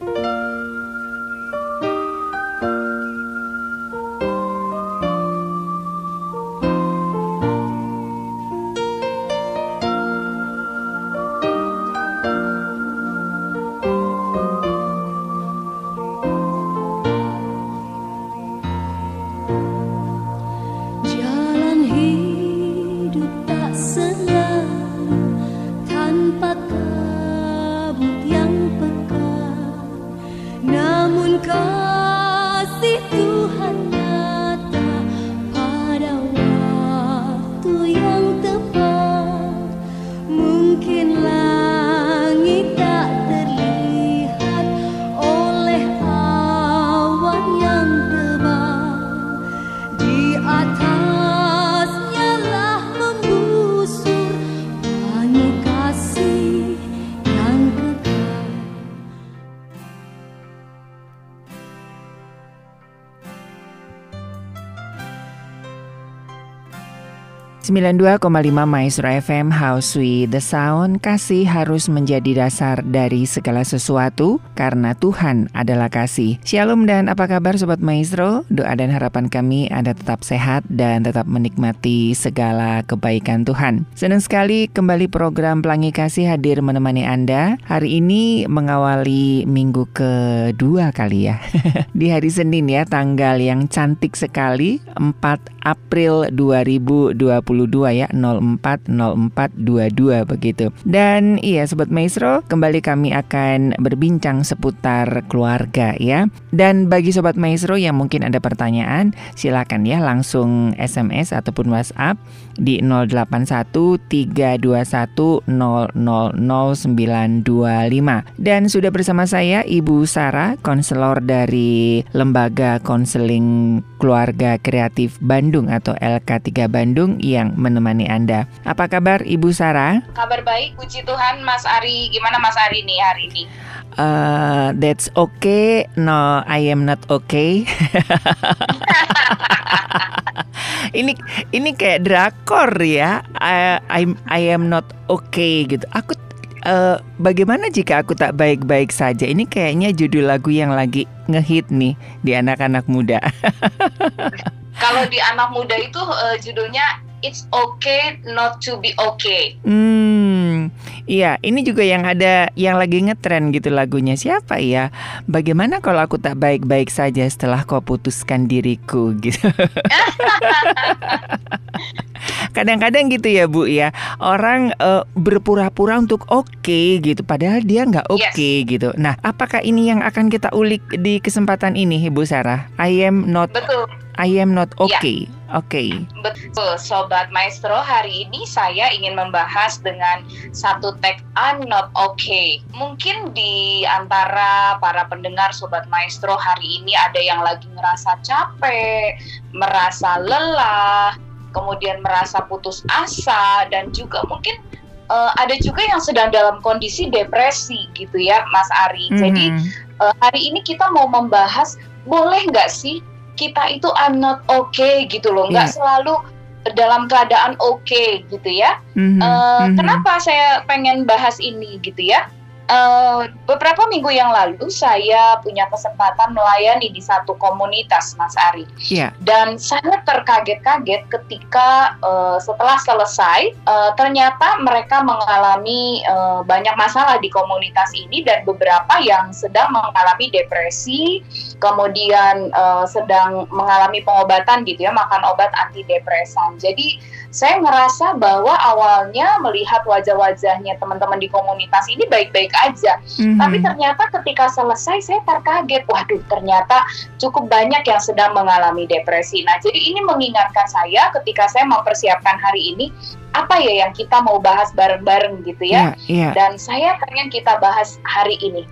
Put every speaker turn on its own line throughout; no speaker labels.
Bye. 92,5 Maestro FM House with the Sound. Kasih harus menjadi dasar dari segala sesuatu Karena Tuhan adalah kasih Shalom dan apa kabar Sobat Maestro? Doa dan harapan kami Anda tetap sehat dan tetap menikmati segala kebaikan Tuhan Senang sekali kembali program Pelangi Kasih hadir menemani Anda Hari ini mengawali minggu kedua kali ya Di hari Senin ya tanggal yang cantik sekali 4 April 2020 ya 040422 begitu. Dan iya sobat Maestro, kembali kami akan berbincang seputar keluarga ya. Dan bagi sobat Maestro yang mungkin ada pertanyaan, silakan ya langsung SMS ataupun WhatsApp di 081321000925. Dan sudah bersama saya Ibu Sarah, konselor dari Lembaga Konseling Keluarga Kreatif Bandung atau LK3 Bandung yang menemani Anda. Apa kabar Ibu Sarah?
Kabar baik, puji Tuhan Mas Ari. Gimana Mas Ari nih hari ini?
Uh, that's okay. No, I am not okay. ini ini kayak drakor ya. I I, I am not okay gitu. Aku uh, bagaimana jika aku tak baik-baik saja? Ini kayaknya judul lagu yang lagi ngehit nih di anak-anak muda.
Kalau di anak muda itu uh, judulnya it's okay not to be okay.
Hmm, iya, ini juga yang ada yang lagi ngetren gitu lagunya siapa ya? Bagaimana kalau aku tak baik-baik saja setelah kau putuskan diriku gitu. Kadang-kadang gitu ya Bu ya Orang uh, berpura-pura untuk oke okay, gitu Padahal dia nggak oke okay, yes. gitu Nah apakah ini yang akan kita ulik di kesempatan ini Ibu Sarah? I am not
Betul
I am not ya. okay. Ya. Oke. Okay.
Betul, Sobat Maestro. Hari ini saya ingin membahas dengan satu tag I'm not okay. Mungkin di antara para pendengar Sobat Maestro hari ini ada yang lagi ngerasa capek, merasa lelah, kemudian merasa putus asa, dan juga mungkin uh, ada juga yang sedang dalam kondisi depresi gitu ya, Mas Ari. Mm -hmm. Jadi uh, hari ini kita mau membahas boleh nggak sih kita itu I'm not okay gitu loh, nggak yeah. selalu dalam keadaan oke okay, gitu ya. Mm-hmm. Uh, mm-hmm. Kenapa saya pengen bahas ini gitu ya? Uh, beberapa minggu yang lalu saya punya kesempatan melayani di satu komunitas Mas Ari yeah. dan saya terkaget-kaget ketika uh, setelah selesai uh, ternyata mereka mengalami uh, banyak masalah di komunitas ini dan beberapa yang sedang mengalami depresi kemudian uh, sedang mengalami pengobatan gitu ya makan obat antidepresan jadi saya ngerasa bahwa awalnya melihat wajah-wajahnya teman-teman di komunitas ini baik-baik aja. Mm-hmm. Tapi ternyata ketika selesai saya terkaget, waduh ternyata cukup banyak yang sedang mengalami depresi. Nah, jadi ini mengingatkan saya ketika saya mempersiapkan hari ini apa ya yang kita mau bahas bareng-bareng gitu ya. Yeah, yeah. Dan saya pengen kita bahas hari ini.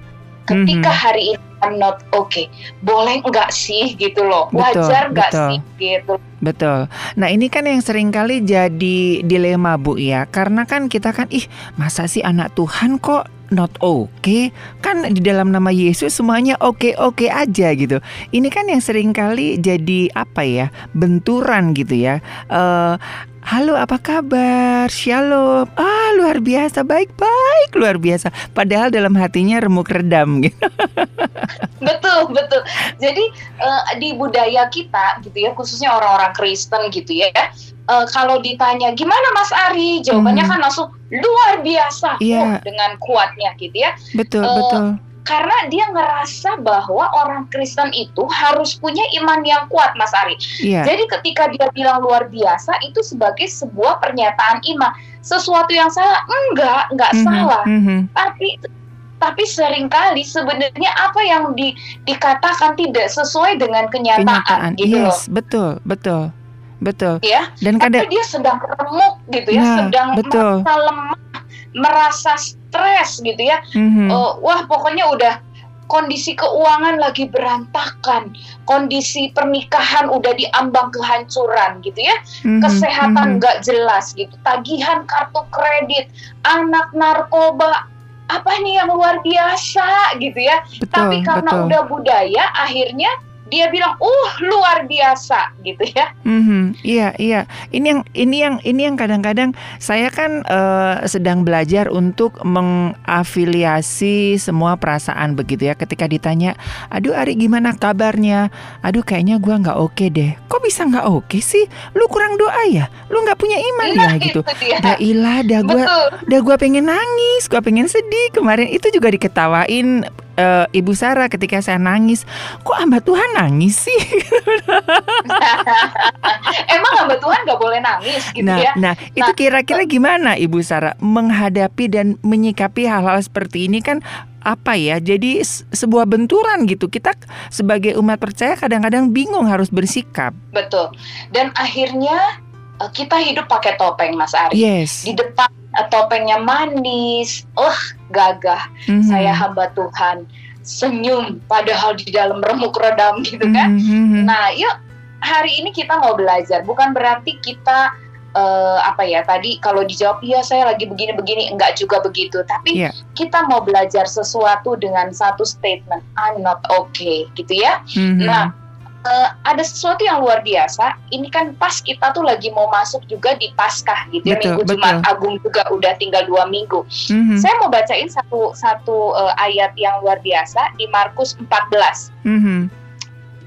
Ketika mm-hmm. hari ini I'm not okay. Boleh enggak sih gitu loh? Betul, Wajar enggak sih gitu?
Betul. Nah ini kan yang sering kali jadi dilema Bu ya, karena kan kita kan ih masa sih anak Tuhan kok not okay kan di dalam nama Yesus semuanya oke okay oke -okay aja gitu ini kan yang sering kali jadi apa ya benturan gitu ya uh, Halo, apa kabar? Shalom. Ah, luar biasa, baik-baik, luar biasa. Padahal dalam hatinya remuk redam gitu.
betul, betul. Jadi uh, di budaya kita gitu ya, khususnya orang-orang Kristen gitu ya, uh, kalau ditanya gimana Mas Ari, jawabannya hmm. kan langsung luar biasa
yeah.
oh, dengan kuatnya gitu ya.
Betul, uh, betul
karena dia ngerasa bahwa orang Kristen itu harus punya iman yang kuat, Mas Ari.
Yeah.
Jadi ketika dia bilang luar biasa itu sebagai sebuah pernyataan iman, sesuatu yang salah enggak, enggak mm -hmm, salah. Mm -hmm. Tapi tapi sering kali sebenarnya apa yang di, dikatakan tidak sesuai dengan kenyataan, kenyataan. gitu yes,
loh. betul, betul. Betul.
Ya. Dan kadang dia sedang remuk gitu ya, nah, sedang betul. lemah, merasa stres gitu ya. Mm-hmm. Uh, wah pokoknya udah kondisi keuangan lagi berantakan, kondisi pernikahan udah diambang kehancuran gitu ya, mm-hmm. kesehatan mhm. nggak mm-hmm. jelas gitu, tagihan kartu kredit, anak narkoba, apa nih yang luar biasa gitu ya. Betul, Tapi karena betul. udah budaya, akhirnya dia bilang, uh luar biasa gitu ya.
Mm-hmm. Iya iya. Ini yang ini yang ini yang kadang-kadang saya kan uh, sedang belajar untuk mengafiliasi semua perasaan begitu ya. Ketika ditanya, aduh Ari gimana kabarnya? Aduh kayaknya gua nggak oke okay deh. Kok bisa nggak oke okay sih? Lu kurang doa ya? Lu nggak punya iman nah, ya gitu. Dah ilah, dah gua, dah gua pengen nangis, gua pengen sedih. Kemarin itu juga diketawain uh, Ibu Sarah ketika saya nangis, kok hamba Tuhan nangis sih?
Emang hamba Tuhan nggak boleh nangis gitu
nah,
ya?
Nah, nah itu kira-kira gimana Ibu Sarah menghadapi dan menyikapi hal-hal seperti ini kan apa ya? Jadi sebuah benturan gitu. Kita sebagai umat percaya kadang-kadang bingung harus bersikap.
Betul. Dan akhirnya eh, kita hidup pakai topeng Mas Ari.
Yes.
Di depan topengnya manis, oh gagah, mm-hmm. saya hamba Tuhan, senyum, padahal di dalam remuk redam gitu kan. Mm-hmm. Nah, yuk hari ini kita mau belajar, bukan berarti kita uh, apa ya tadi kalau dijawab iya saya lagi begini-begini enggak juga begitu tapi yeah. kita mau belajar sesuatu dengan satu statement I'm not okay gitu ya mm-hmm. nah uh, ada sesuatu yang luar biasa. Ini kan pas kita tuh lagi mau masuk juga di Paskah gitu ya minggu betul. Jumat Agung juga udah tinggal dua minggu. Mm-hmm. Saya mau bacain satu satu uh, ayat yang luar biasa di Markus 14. Mm-hmm.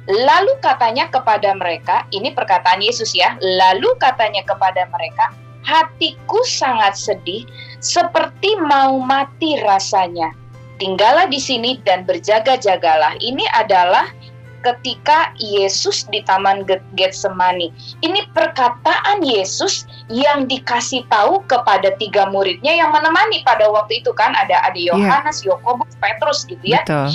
Lalu katanya kepada mereka, ini perkataan Yesus ya. Lalu katanya kepada mereka, hatiku sangat sedih, seperti mau mati rasanya. Tinggallah di sini dan berjaga-jagalah. Ini adalah ketika Yesus di Taman Getsemani. Ini perkataan Yesus yang dikasih tahu kepada tiga muridnya yang menemani pada waktu itu kan ada ada iya. Yohanes, yeah. Yakobus, Petrus gitu ya.
Betul.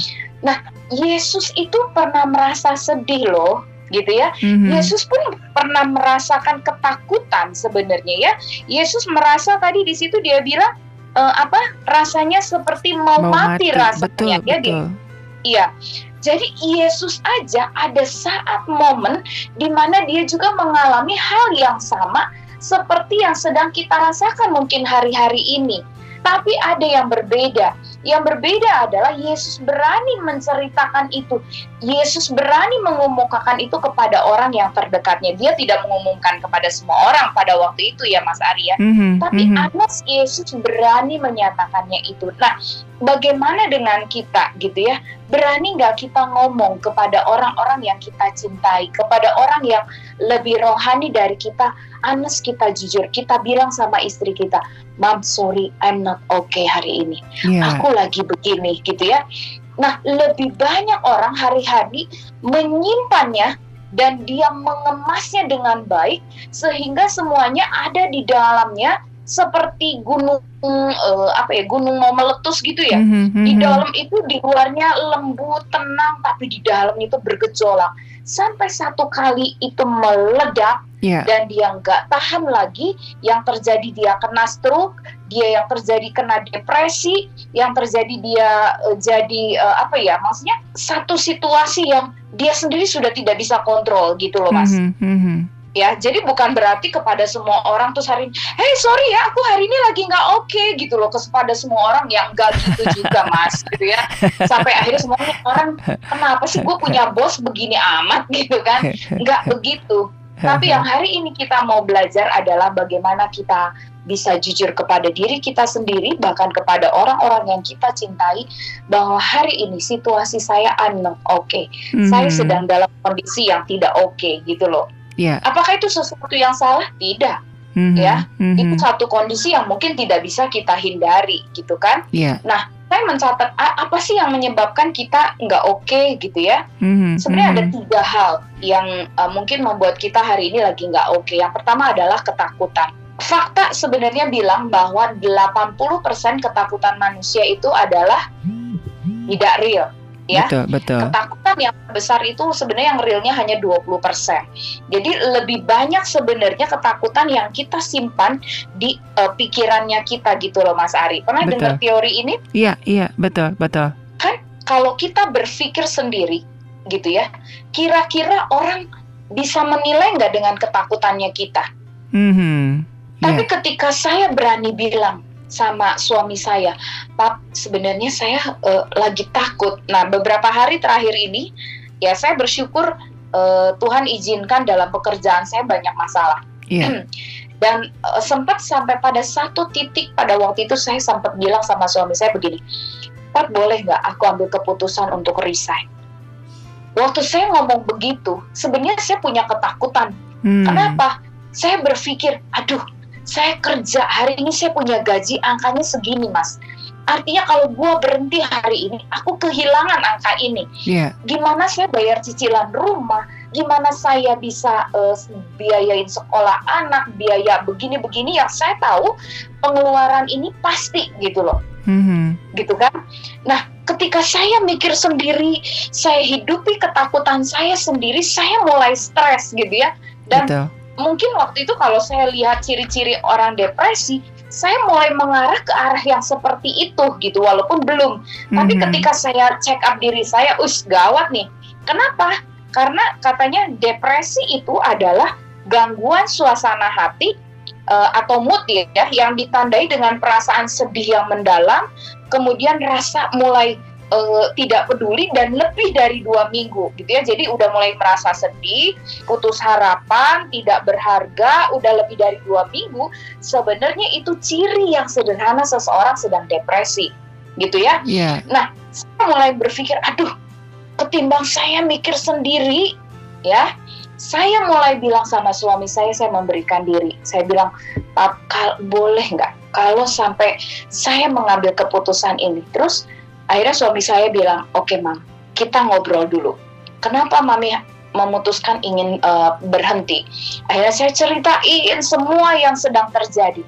Nah, Yesus itu pernah merasa sedih loh gitu ya. Mm-hmm. Yesus pun pernah merasakan ketakutan sebenarnya ya. Yesus merasa tadi di situ dia bilang e, apa rasanya seperti mau, mau mati, mati rasanya
betul, ya betul.
Iya. Jadi Yesus aja ada saat momen di mana dia juga mengalami hal yang sama seperti yang sedang kita rasakan mungkin hari-hari ini. Tapi ada yang berbeda. Yang berbeda adalah Yesus berani menceritakan itu. Yesus berani mengumumkan itu kepada orang yang terdekatnya. Dia tidak mengumumkan kepada semua orang pada waktu itu ya Mas Arya. Mm-hmm, Tapi mm-hmm. anak Yesus berani menyatakannya itu. Nah, bagaimana dengan kita gitu ya? Berani nggak kita ngomong kepada orang-orang yang kita cintai, kepada orang yang lebih rohani dari kita? Anas kita jujur, kita bilang sama istri kita, Mom sorry, I'm not okay hari ini. Yeah. Aku lagi begini gitu ya. Nah, lebih banyak orang hari-hari menyimpannya dan dia mengemasnya dengan baik sehingga semuanya ada di dalamnya seperti gunung uh, apa ya gunung mau meletus gitu ya. Mm -hmm. Di dalam itu di luarnya lembut tenang tapi di dalam itu bergejolak sampai satu kali itu meledak yeah. dan dia nggak tahan lagi yang terjadi dia kena stroke dia yang terjadi kena depresi yang terjadi dia uh, jadi uh, apa ya maksudnya satu situasi yang dia sendiri sudah tidak bisa kontrol gitu loh mas mm -hmm. Ya jadi bukan berarti kepada semua orang tuh hari hey sorry ya aku hari ini lagi nggak oke okay, gitu loh kepada semua orang yang nggak gitu juga mas gitu ya sampai akhirnya semuanya orang kenapa sih gue punya bos begini amat gitu kan nggak begitu Tapi yang hari ini kita mau belajar adalah bagaimana kita bisa jujur kepada diri kita sendiri, bahkan kepada orang-orang yang kita cintai, bahwa hari ini situasi saya unknown, oke, okay. mm-hmm. saya sedang dalam kondisi yang tidak oke, okay, gitu loh. Yeah. Apakah itu sesuatu yang salah? Tidak, mm-hmm. ya. Mm-hmm. Itu satu kondisi yang mungkin tidak bisa kita hindari, gitu kan? Yeah. Nah, saya mencatat apa sih yang menyebabkan kita nggak oke okay, gitu ya. Mm-hmm. Sebenarnya mm-hmm. ada tiga hal yang uh, mungkin membuat kita hari ini lagi nggak oke. Okay. Yang pertama adalah ketakutan fakta sebenarnya bilang bahwa 80% ketakutan manusia itu adalah tidak real ya.
Betul, betul.
Ketakutan yang besar itu sebenarnya yang realnya hanya 20%. Jadi lebih banyak sebenarnya ketakutan yang kita simpan di uh, pikirannya kita gitu loh Mas Ari. Pernah betul. dengar teori ini?
Iya, iya, betul, betul.
Kan kalau kita berpikir sendiri gitu ya, kira-kira orang bisa menilai nggak dengan ketakutannya kita? Mm -hmm. Tapi yeah. ketika saya berani bilang sama suami saya, Pap, sebenarnya saya uh, lagi takut. Nah, beberapa hari terakhir ini, ya saya bersyukur uh, Tuhan izinkan dalam pekerjaan saya banyak masalah. Yeah. Dan uh, sempat sampai pada satu titik pada waktu itu saya sempat bilang sama suami saya begini, Pap boleh nggak aku ambil keputusan untuk resign? Waktu saya ngomong begitu, sebenarnya saya punya ketakutan. Hmm. Kenapa? Saya berpikir, aduh, saya kerja hari ini saya punya gaji angkanya segini mas. Artinya kalau gue berhenti hari ini aku kehilangan angka ini. Yeah. gimana saya bayar cicilan rumah? Gimana saya bisa uh, biayain sekolah anak biaya begini-begini? Yang saya tahu pengeluaran ini pasti gitu loh. Mm-hmm. gitu kan? Nah ketika saya mikir sendiri saya hidupi ketakutan saya sendiri saya mulai stres gitu ya. Dan Betul mungkin waktu itu kalau saya lihat ciri-ciri orang depresi saya mulai mengarah ke arah yang seperti itu gitu walaupun belum. Mm-hmm. tapi ketika saya check up diri saya us gawat nih. Kenapa? Karena katanya depresi itu adalah gangguan suasana hati uh, atau mood ya yang ditandai dengan perasaan sedih yang mendalam kemudian rasa mulai uh, tidak peduli dan lebih dari dua minggu gitu ya. Jadi udah mulai merasa sedih putus harapan tidak berharga udah lebih dari dua minggu sebenarnya itu ciri yang sederhana seseorang sedang depresi gitu ya. Yeah. nah saya mulai berpikir aduh ketimbang saya mikir sendiri ya saya mulai bilang sama suami saya saya memberikan diri. Saya bilang Pap, boleh nggak? Kalau sampai saya mengambil keputusan ini. Terus akhirnya suami saya bilang oke okay, mam kita ngobrol dulu kenapa mami memutuskan ingin uh, berhenti akhirnya saya ceritain semua yang sedang terjadi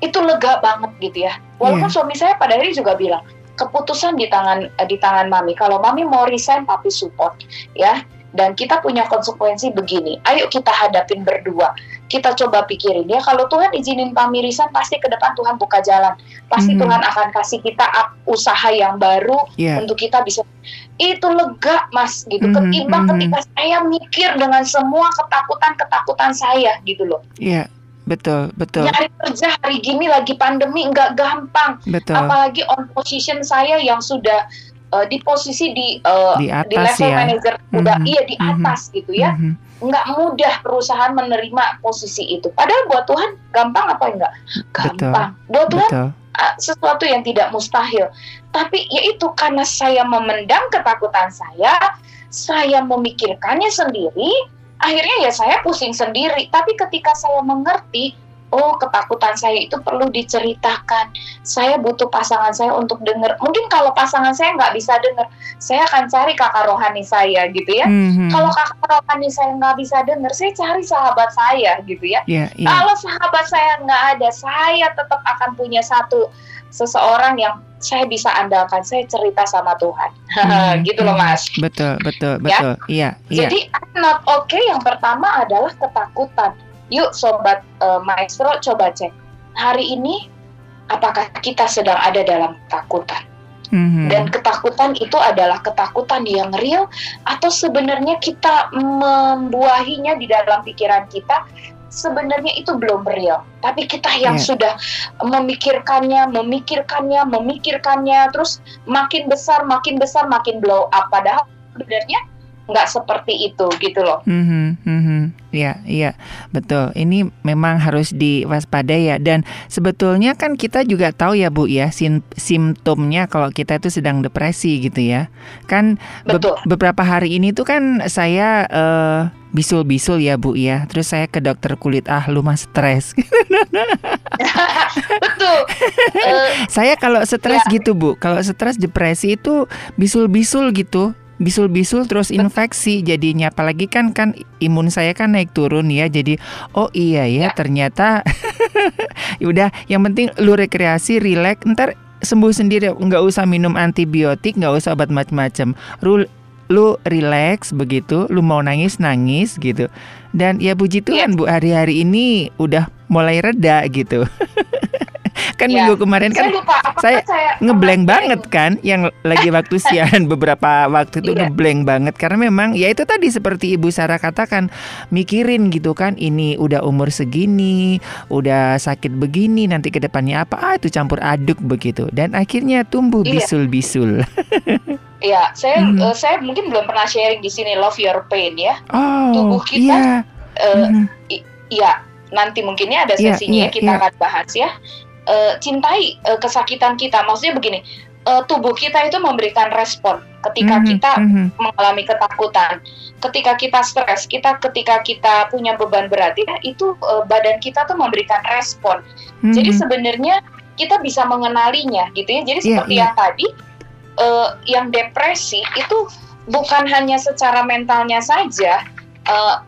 itu lega banget gitu ya walaupun yeah. suami saya pada hari juga bilang keputusan di tangan di tangan mami kalau mami mau resign papi support ya dan kita punya konsekuensi begini. Ayo kita hadapin berdua. Kita coba pikirin ya kalau Tuhan izinin pamirisan pasti ke depan Tuhan buka jalan. Pasti mm-hmm. Tuhan akan kasih kita usaha yang baru yeah. untuk kita bisa itu lega Mas gitu. Mm-hmm. Ketimbang mm-hmm. ketika saya mikir dengan semua ketakutan-ketakutan saya gitu loh.
Iya. Yeah. Betul, betul.
Nyari kerja hari gini lagi pandemi nggak gampang.
Betul.
Apalagi on position saya yang sudah uh, di posisi di uh, di, atas, di level ya. manager udah mm -hmm. iya di mhm. atas mm -hmm. gitu ya. Mm -hmm. Nggak mudah perusahaan menerima posisi itu. Padahal buat Tuhan gampang apa enggak? Gampang. Betul. Buat Tuhan Betul. Sesuatu yang tidak mustahil. Tapi yaitu karena saya memendam ketakutan saya, saya memikirkannya sendiri, akhirnya ya saya pusing sendiri. Tapi ketika saya mengerti oh ketakutan saya itu perlu diceritakan. Saya butuh pasangan saya untuk dengar. Mungkin kalau pasangan saya nggak bisa dengar, saya akan cari kakak rohani saya gitu ya. Mm-hmm. Kalau kakak rohani saya nggak bisa dengar, saya cari sahabat saya gitu ya. Yeah, yeah. Kalau sahabat saya nggak ada, saya tetap akan punya satu seseorang yang saya bisa andalkan. Saya cerita sama Tuhan, mm-hmm. gitu loh mas.
Betul, betul, ya? betul. Iya.
Ya, Jadi not okay yang pertama adalah ketakutan Yuk sobat uh, maestro coba cek hari ini apakah kita sedang ada dalam ketakutan. Mm-hmm. Dan ketakutan itu adalah ketakutan yang real atau sebenarnya kita membuahinya di dalam pikiran kita sebenarnya itu belum real. Tapi kita yang yeah. sudah memikirkannya, memikirkannya, memikirkannya terus makin besar, makin besar, makin blow up padahal sebenarnya nggak seperti itu gitu loh.
Mm-hmm, mm-hmm. Ya, iya, betul. Ini memang harus diwaspadai ya. Dan sebetulnya kan kita juga tahu ya Bu ya sim simptomnya kalau kita itu sedang depresi gitu ya. Kan be beberapa hari ini tuh kan saya uh, bisul-bisul ya Bu ya. Terus saya ke dokter kulit ah lu mah stres.
Betul.
Uh, saya kalau stres ya. gitu Bu, kalau stres depresi itu bisul-bisul gitu bisul-bisul terus infeksi jadinya. Apalagi kan kan imun saya kan naik turun ya jadi oh iya ya, ya. ternyata ya udah yang penting lu rekreasi relax ntar sembuh sendiri. Nggak usah minum antibiotik nggak usah obat macam-macam lu lu relax begitu lu mau nangis nangis gitu. Dan ya puji Tuhan ya. bu hari-hari ini udah mulai reda gitu kan ya. minggu kemarin kan saya, lupa, saya, saya ngeblank banget kan yang lagi waktu siaran beberapa waktu itu iya. ngeblank banget karena memang ya itu tadi seperti Ibu Sarah katakan mikirin gitu kan ini udah umur segini, udah sakit begini nanti ke depannya apa ah itu campur aduk begitu dan akhirnya tumbuh iya. bisul-bisul.
Iya, saya mm. uh, saya mungkin belum pernah sharing di sini love your pain ya.
Oh, tubuh kita iya.
Uh, mm. iya nanti mungkinnya ada sesinya yeah, yeah, kita yeah. akan bahas ya uh, cintai uh, kesakitan kita. Maksudnya begini, uh, tubuh kita itu memberikan respon ketika mm -hmm. kita mm -hmm. mengalami ketakutan, ketika kita stres, kita ketika kita punya beban berat ya itu uh, badan kita tuh memberikan respon. Mm -hmm. Jadi sebenarnya kita bisa mengenalinya gitu ya. Jadi yeah, seperti yeah. yang tadi uh, yang depresi itu bukan hanya secara mentalnya saja uh,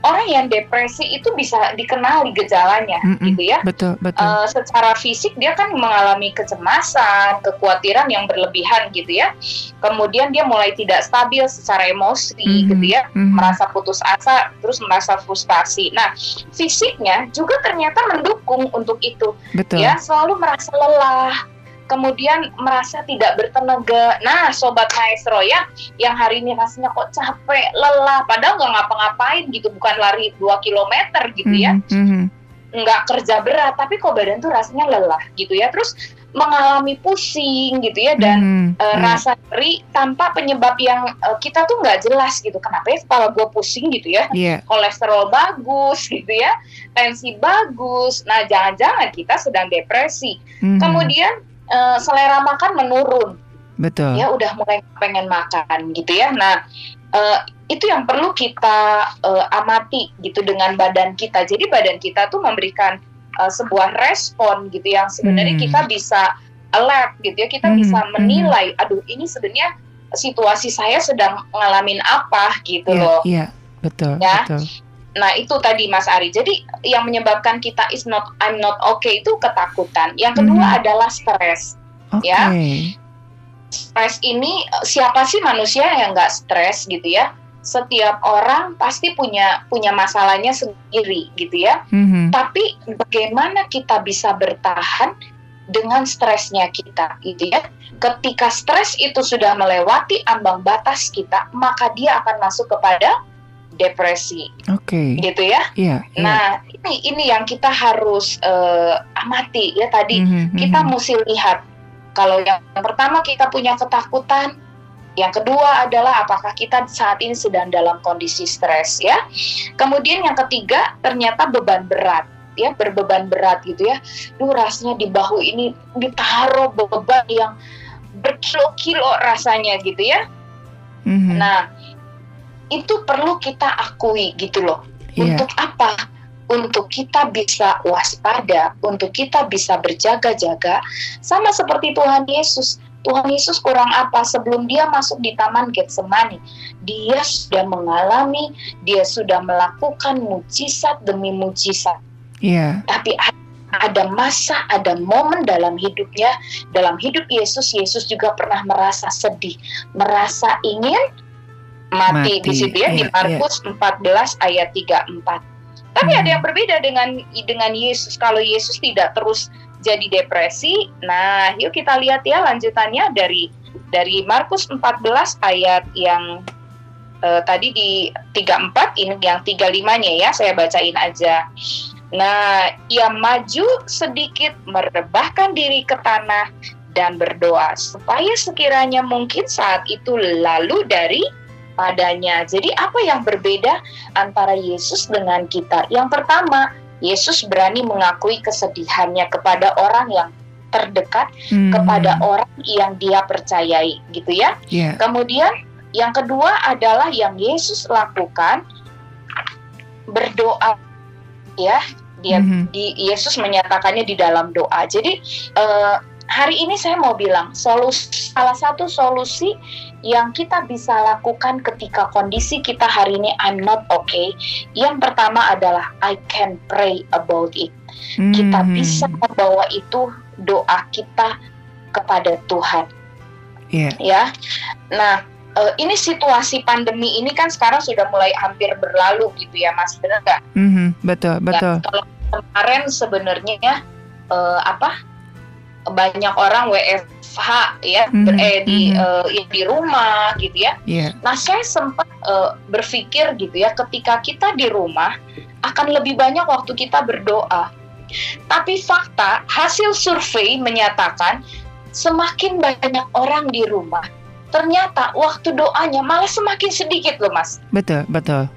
orang yang depresi itu bisa dikenali gejalanya mm -mm, gitu ya.
Betul, betul. Uh,
secara fisik dia kan mengalami kecemasan, kekhawatiran yang berlebihan gitu ya. Kemudian dia mulai tidak stabil secara emosi mm -hmm, gitu ya, mm -hmm. merasa putus asa, terus merasa frustasi. Nah, fisiknya juga ternyata mendukung untuk itu.
Betul.
Ya, selalu merasa lelah, kemudian merasa tidak bertenaga. Nah, sobat maestro ya, yang hari ini rasanya kok capek, lelah, padahal nggak ngapa-ngapain gitu, bukan lari 2 km gitu ya, mm -hmm. nggak kerja berat, tapi kok badan tuh rasanya lelah gitu ya. Terus mengalami pusing gitu ya dan mm -hmm. uh, rasa nyeri tanpa penyebab yang uh, kita tuh nggak jelas gitu. Kenapa ya kepala gue pusing gitu ya?
Yeah.
Kolesterol bagus gitu ya, tensi bagus. Nah, jangan-jangan kita sedang depresi. Mm -hmm. Kemudian uh, selera makan menurun.
Betul.
Ya udah mulai pengen makan gitu ya. Nah, uh, itu yang perlu kita uh, amati gitu dengan badan kita. Jadi badan kita tuh memberikan uh, sebuah respon gitu yang sebenarnya hmm. kita bisa alert gitu ya. Kita hmm. bisa hmm. menilai, aduh ini sebenarnya situasi saya sedang ngalamin apa gitu
yeah,
loh.
Iya, betul,
ya.
betul.
Nah, itu tadi Mas Ari. Jadi yang menyebabkan kita is not I'm not okay itu ketakutan. Yang kedua hmm. adalah stres.
Okay.
Ya. Stres ini siapa sih manusia yang nggak stres gitu ya? Setiap orang pasti punya punya masalahnya sendiri gitu ya.
Mm-hmm.
Tapi bagaimana kita bisa bertahan dengan stresnya kita gitu ya? Ketika stres itu sudah melewati ambang batas kita, maka dia akan masuk kepada depresi.
Oke.
Okay. Gitu ya.
Iya. Yeah,
nah, ini ini yang kita harus uh, amati ya tadi. Mm -hmm, kita mm -hmm. mesti lihat kalau yang pertama kita punya ketakutan, yang kedua adalah apakah kita saat ini sedang dalam kondisi stres ya. Kemudian yang ketiga ternyata beban berat ya berbeban berat gitu ya. Duh rasanya di bahu ini ditaruh beban yang berkilo-kilo rasanya gitu ya. Mm-hmm. Nah itu perlu kita akui gitu loh. Yeah. Untuk apa? Untuk kita bisa waspada, untuk kita bisa berjaga-jaga, sama seperti Tuhan Yesus. Tuhan Yesus kurang apa sebelum dia masuk di taman Getsemani? Dia sudah mengalami, dia sudah melakukan mujizat demi mujizat.
Yeah.
Tapi ada masa, ada momen dalam hidupnya, dalam hidup Yesus, Yesus juga pernah merasa sedih, merasa ingin mati, mati. di situ ya, di Markus iya. 14 ayat 34. Tapi hmm. ada yang berbeda dengan dengan Yesus. Kalau Yesus tidak terus jadi depresi, nah yuk kita lihat ya lanjutannya dari dari Markus 14 ayat yang uh, tadi di 34 ini yang 35-nya ya, saya bacain aja. Nah, ia maju sedikit merebahkan diri ke tanah dan berdoa supaya sekiranya mungkin saat itu lalu dari padanya. Jadi apa yang berbeda antara Yesus dengan kita? Yang pertama, Yesus berani mengakui kesedihannya kepada orang yang terdekat, hmm. kepada orang yang dia percayai, gitu ya. Yeah. Kemudian yang kedua adalah yang Yesus lakukan berdoa, ya. Dia mm-hmm. di Yesus menyatakannya di dalam doa. Jadi uh, hari ini saya mau bilang solusi salah satu solusi yang kita bisa lakukan ketika kondisi kita hari ini I'm not okay. Yang pertama adalah I can pray about it. Hmm. Kita bisa membawa itu doa kita kepada Tuhan. Yeah. Ya. Nah, uh, ini situasi pandemi ini kan sekarang sudah mulai hampir berlalu gitu ya, Mas. Benar nggak?
Mm-hmm, betul, betul.
Ya, kalau kemarin sebenarnya uh, apa? banyak orang WFH ya mm -hmm. eh, di mm -hmm. uh, di rumah gitu ya. Yeah. Nah saya sempat uh, berpikir gitu ya ketika kita di rumah akan lebih banyak waktu kita berdoa. Tapi fakta hasil survei menyatakan semakin banyak orang di rumah ternyata waktu doanya malah semakin sedikit loh mas.
Betul betul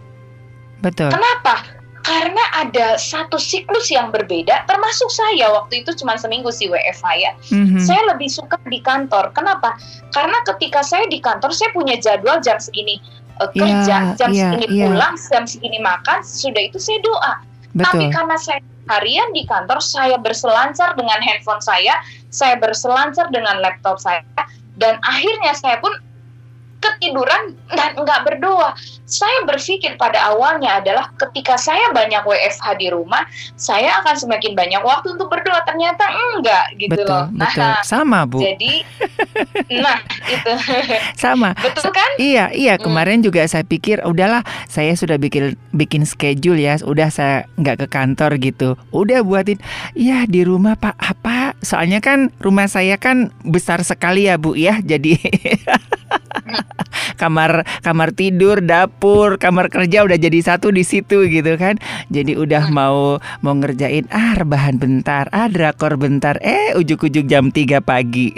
betul.
Kenapa? Karena ada satu siklus yang berbeda termasuk saya waktu itu cuma seminggu sih WFH ya mm-hmm. saya lebih suka di kantor kenapa karena ketika saya di kantor saya punya jadwal jam segini uh, kerja jam yeah, segini yeah. pulang jam segini makan sudah itu saya doa Betul. tapi karena saya harian di kantor saya berselancar dengan handphone saya saya berselancar dengan laptop saya dan akhirnya saya pun ketiduran dan enggak berdoa. Saya berpikir pada awalnya adalah ketika saya banyak WFH di rumah, saya akan semakin banyak waktu untuk berdoa. Ternyata enggak gitu
betul,
loh.
Nah, betul. sama Bu.
Jadi, nah itu.
Sama.
Betul kan?
Iya, iya. Hmm. Kemarin hmm. juga saya pikir, udahlah, saya sudah bikin bikin schedule ya. Udah saya nggak ke kantor gitu. Udah buatin, ya di rumah Pak apa? Soalnya kan rumah saya kan besar sekali ya Bu ya. Jadi kamar kamar tidur, dapur, kamar kerja udah jadi satu di situ gitu kan. Jadi udah hmm. mau mau ngerjain ah rebahan bentar, ah drakor bentar, eh ujuk-ujuk jam 3 pagi.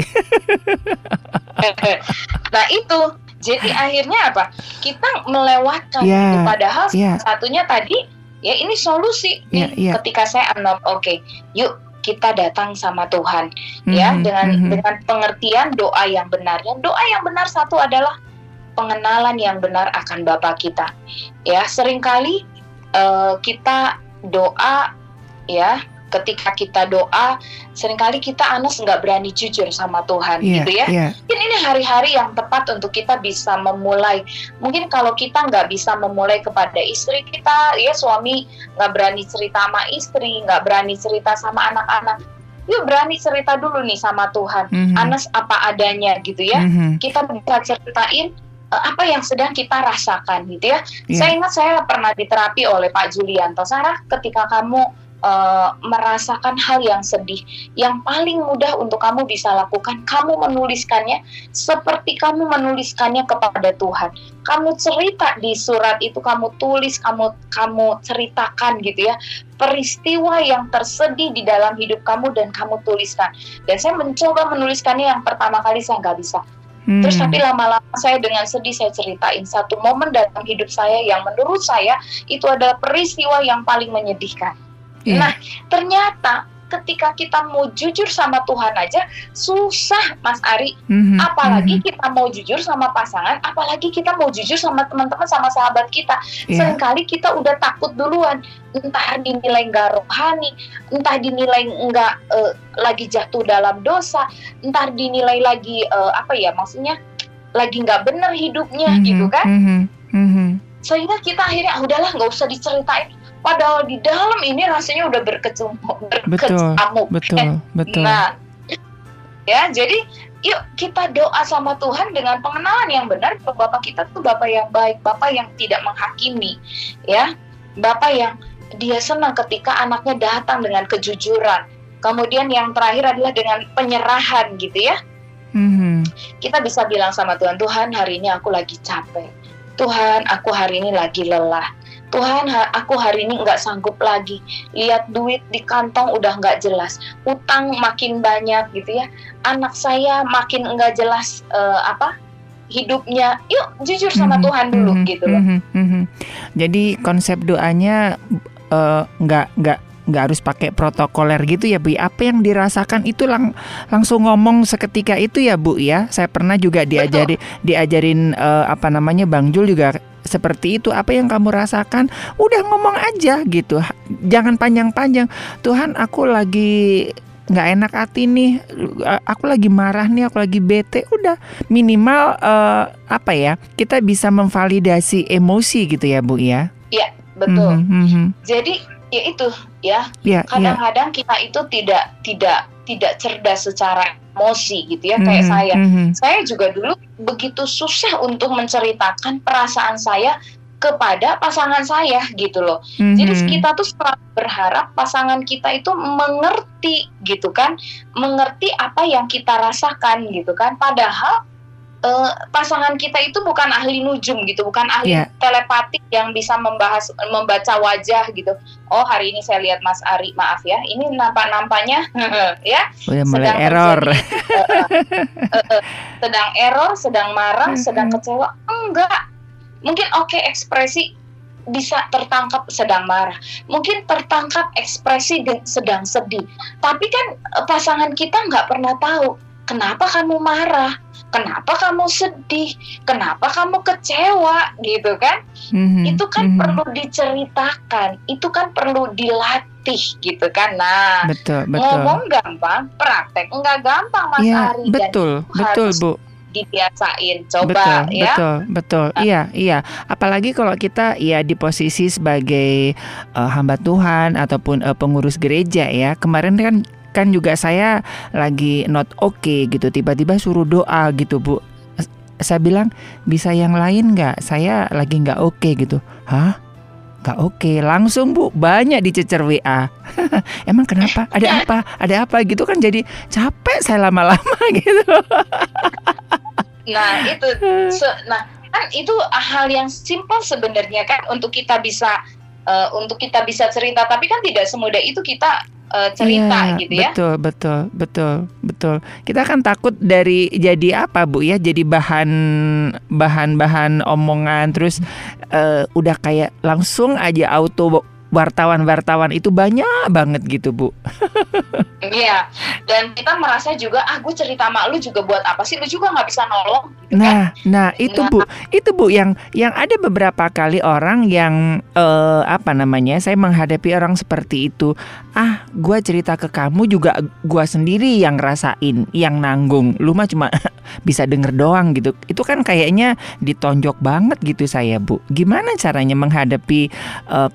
nah itu jadi akhirnya apa? Kita melewatkan yeah, itu padahal yeah. satunya tadi ya ini solusi yeah, nih yeah. ketika saya not oke. Okay, yuk kita datang sama Tuhan mm-hmm, ya dengan mm-hmm. dengan pengertian doa yang benar. Yang doa yang benar satu adalah pengenalan yang benar akan Bapa kita. Ya, sering kali uh, kita doa ya ketika kita doa sering kali kita Anas nggak berani jujur sama Tuhan yeah, gitu ya yeah. mungkin ini hari-hari yang tepat untuk kita bisa memulai mungkin kalau kita nggak bisa memulai kepada istri kita ya suami nggak berani cerita sama istri nggak berani cerita sama anak-anak yuk berani cerita dulu nih sama Tuhan mm-hmm. Anas apa adanya gitu ya mm-hmm. kita bisa ceritain uh, apa yang sedang kita rasakan gitu ya yeah. saya ingat saya pernah diterapi oleh Pak Julianto Sarah ketika kamu uh, merasakan hal yang sedih, yang paling mudah untuk kamu bisa lakukan, kamu menuliskannya seperti kamu menuliskannya kepada Tuhan. Kamu cerita di surat itu, kamu tulis, kamu kamu ceritakan gitu ya peristiwa yang tersedih di dalam hidup kamu dan kamu tuliskan. Dan saya mencoba menuliskannya yang pertama kali saya nggak bisa. Hmm. Terus tapi lama-lama saya dengan sedih saya ceritain satu momen dalam hidup saya yang menurut saya itu adalah peristiwa yang paling menyedihkan. Yeah. Nah, ternyata ketika kita mau jujur sama Tuhan aja susah Mas Ari mm-hmm. apalagi mm-hmm. kita mau jujur sama pasangan apalagi kita mau jujur sama teman-teman sama sahabat kita yeah. sering kali kita udah takut duluan entah dinilai nggak rohani entah dinilai nggak uh, lagi jatuh dalam dosa entah dinilai lagi uh, apa ya maksudnya lagi nggak bener hidupnya mm-hmm. gitu kan mm-hmm. Mm-hmm. sehingga kita akhirnya ah, udahlah nggak usah diceritain padahal di dalam ini rasanya udah berkecamuk berkecamuk.
betul betul, betul.
nah ya jadi yuk kita doa sama Tuhan dengan pengenalan yang benar Bapak kita tuh Bapak yang baik Bapak yang tidak menghakimi ya. Bapak yang dia senang ketika anaknya datang dengan kejujuran. Kemudian yang terakhir adalah dengan penyerahan gitu ya. Mm-hmm. kita bisa bilang sama Tuhan Tuhan hari ini aku lagi capek. Tuhan aku hari ini lagi lelah Tuhan aku hari ini nggak sanggup lagi lihat duit di kantong udah nggak jelas utang makin banyak gitu ya anak saya makin nggak jelas uh, apa hidupnya yuk jujur sama
Mhm,
Tuhan dulu
mhm,
gitu loh
mhm, mhm. Jadi konsep doanya eh, nggak nggak nggak harus pakai protokoler gitu ya Bu. Apa yang dirasakan itu lang langsung ngomong seketika itu ya Bu ya. Saya pernah juga diajari diajarin eh, apa namanya Bang Jul juga seperti itu. Apa yang kamu rasakan, udah ngomong aja gitu. Jangan panjang-panjang. Tuhan, aku lagi nggak enak hati nih. Aku lagi marah nih, aku lagi bete. Udah minimal eh, apa ya? Kita bisa memvalidasi emosi gitu ya, Bu ya.
betul
Mhm, mhm.
jadi ya itu ya
Ya, ya.
kadang-kadang kita itu tidak tidak tidak cerdas secara emosi gitu ya kayak
Mhm,
saya
mhm.
saya juga dulu begitu susah untuk menceritakan perasaan saya kepada pasangan saya gitu loh. Jadi
Mhm.
kita tuh selalu berharap pasangan kita itu mengerti gitu kan, mengerti apa yang kita rasakan gitu kan. Padahal eh, pasangan kita itu bukan ahli nujum gitu, bukan ahli
Iya.
telepatik yang bisa membahas membaca wajah gitu. Oh hari ini saya lihat Mas Ari, maaf ya, ini nampak-nampaknya ya
udah mulai
sedang
error.
terjadi, eh, eh, eh, sedang error, sedang marah,
Mhm.
sedang kecewa. Enggak. Mungkin oke ekspresi bisa tertangkap sedang marah. Mungkin tertangkap ekspresi sedang sedih. Tapi kan eh, pasangan kita nggak pernah tahu kenapa kamu marah, kenapa kamu sedih, kenapa kamu kecewa gitu kan
Mhm,
itu kan
mhm.
perlu diceritakan, itu kan perlu dilatih gitu kan. Nah,
betul, betul.
ngomong gampang, praktek enggak gampang Mas
Iya,
Ari dan
betul, betul,
harus
Bu.
dibiasain.
betul,
Coba ya.
betul, betul. Iya, iya. Apalagi kalau kita ya di posisi sebagai eh, hamba Tuhan ataupun eh, pengurus gereja ya. Kemarin kan kan juga saya lagi not okay gitu. Tiba-tiba suruh doa gitu, Bu. Saya bilang bisa yang lain nggak? Saya lagi nggak oke gitu. Hah? Nggak oke. Langsung Bu banyak dicecer WA. Emang kenapa? Ada apa? Ada apa gitu kan jadi capek saya lama-lama gitu.
Nah, itu se- nah kan itu hal yang simpel sebenarnya kan untuk kita bisa eh, untuk kita bisa cerita, tapi kan tidak semudah itu kita eh, cerita
Iya,
gitu ya.
Betul, betul, betul, betul. Kita kan takut dari jadi apa, Bu ya? Jadi bahan bahan-bahan omongan terus eh, udah kayak langsung aja auto wartawan-wartawan itu banyak banget gitu, Bu.
Iya. Dan kita merasa juga ah gue cerita sama lu juga buat apa sih? Lu juga nggak bisa nolong gitu kan.
Nah, nah itu Bu, itu Bu yang yang ada beberapa kali orang yang eh, apa namanya? Saya menghadapi orang seperti itu. Ah, gua cerita ke kamu juga gua sendiri yang rasain, yang nanggung. Lu mah cuma bisa denger doang gitu. Itu kan kayaknya ditonjok banget gitu saya, Bu. Gimana caranya menghadapi eh,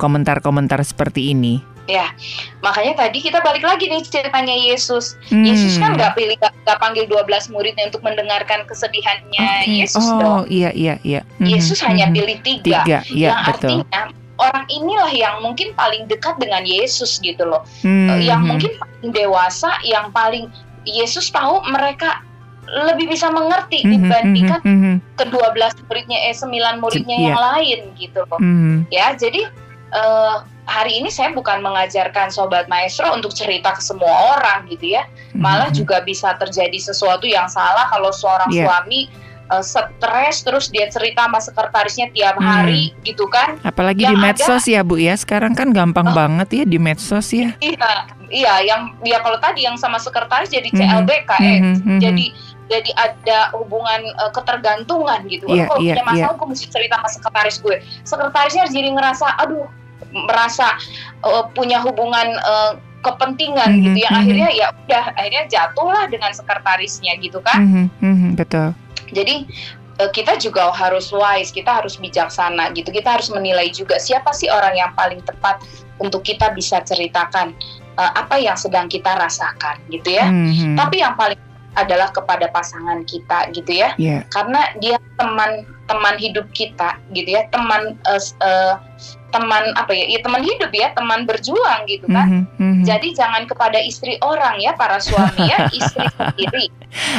komentar-komentar seperti ini?
Ya, makanya tadi kita balik lagi nih ceritanya Yesus.
Hmm.
Yesus kan nggak pilih nggak panggil 12 muridnya untuk mendengarkan kesedihannya
Oke.
Yesus
oh,
dong.
iya iya iya. Mhm,
Yesus hanya
mhm.
pilih tiga,
tiga, iya
yang
betul.
artinya orang inilah yang mungkin paling dekat dengan Yesus gitu loh,
Mhm.
yang mungkin paling dewasa, yang paling Yesus tahu mereka lebih bisa mengerti
Mhm,
dibandingkan
mhm, mhm,
kedua belas muridnya eh sembilan muridnya
Iya.
yang lain gitu loh.
mhm.
ya jadi eh, hari ini saya bukan mengajarkan sobat maestro untuk cerita ke semua orang gitu ya malah
Mhm.
juga bisa terjadi sesuatu yang salah kalau seorang
Iya.
suami eh, stres terus dia cerita sama sekretarisnya tiap
Hmm.
hari gitu kan
Apalagi
Yang
di
ada-
medsos ya Bu ya. Sekarang kan gampang
Oh.
banget ya di medsos ya.
iya iya yang ya kalau tadi yang sama sekretaris jadi
Mhm.
CLBK eh
Mhm, mhm.
jadi jadi ada hubungan eh, ketergantungan gitu.
Iya,
Kalau
iya,
punya masalah, gue mesti cerita sama sekretaris gue. Sekretarisnya jadi ngerasa, aduh, merasa eh, punya hubungan eh, kepentingan
Mhm,
gitu. Yang
mhm.
akhirnya ya udah, akhirnya jatuhlah dengan sekretarisnya gitu kan.
Mhm, mhm, betul.
Jadi eh, kita juga harus wise, kita harus bijaksana gitu. Kita harus menilai juga siapa sih orang yang paling tepat untuk kita bisa ceritakan eh, apa yang sedang kita rasakan gitu ya.
Mhm.
Tapi yang paling adalah kepada pasangan kita gitu ya
Ya,
karena dia teman teman hidup kita gitu ya teman s- eh, teman apa ya, ya teman hidup ya teman berjuang gitu kan
mhm, mhm.
jadi jangan kepada istri orang ya para suami ya istri sendiri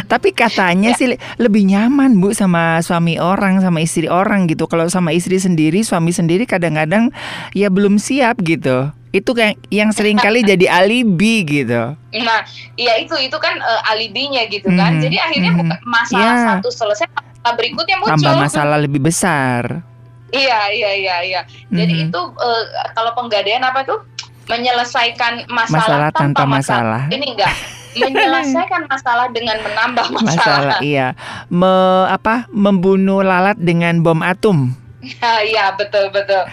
Tapi katanya
Ya.
sih le- lebih nyaman Bu sama suami orang sama istri orang gitu. Kalau sama istri sendiri, suami sendiri kadang-kadang ya belum siap gitu. Itu kayak yang sering kali jadi alibi gitu.
nah ya itu itu kan eh, alibinya gitu kan
Mhm,
jadi akhirnya bukan masalah
Ya.
satu selesai masalah berikutnya muncul.
Tambah masalah lebih besar.
Iya, iya, iya, iya. Jadi
Mhm.
itu uh, kalau penggadaian apa tuh? Menyelesaikan masalah,
Masalah tanpa masalah.
Ini enggak. Menyelesaikan masalah dengan menambah masalah.
Masalah iya. Me, apa? Membunuh lalat dengan bom atom.
Ya, Iya, betul, betul.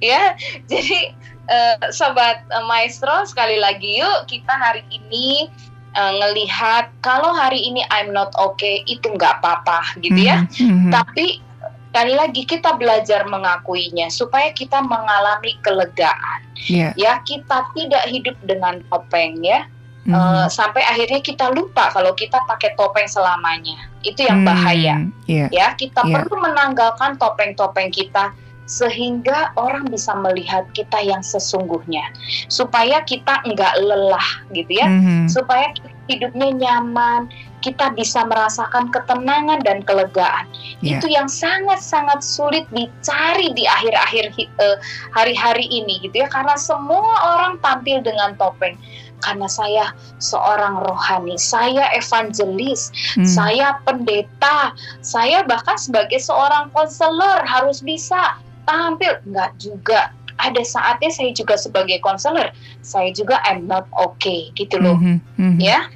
Ya, jadi eh, sobat eh, maestro sekali lagi yuk kita hari ini eh, ngelihat kalau hari ini I'm not okay itu nggak apa-apa gitu ya.
Mhm, mhm.
Tapi sekali lagi kita belajar mengakuinya supaya kita mengalami kelegaan.
Iya.
Ya, kita tidak hidup dengan topeng ya.
mhm.
Eh, sampai akhirnya kita lupa kalau kita pakai topeng selamanya. Itu yang
Hmm,
bahaya
Iya.
ya kita
Iya.
perlu menanggalkan topeng-topeng kita sehingga orang bisa melihat kita yang sesungguhnya supaya kita enggak lelah gitu ya
Mhm.
supaya hidupnya nyaman kita bisa merasakan ketenangan dan kelegaan
Iya.
itu yang sangat-sangat sulit dicari di akhir-akhir hi- eh, hari-hari ini gitu ya karena semua orang tampil dengan topeng karena saya seorang rohani, saya evangelis,
Hmm.
saya pendeta, saya bahkan sebagai seorang konselor harus bisa tampil. Enggak juga. Ada saatnya saya juga sebagai konselor, saya juga I'm not okay gitu loh.
Mhm, mhm.
Ya.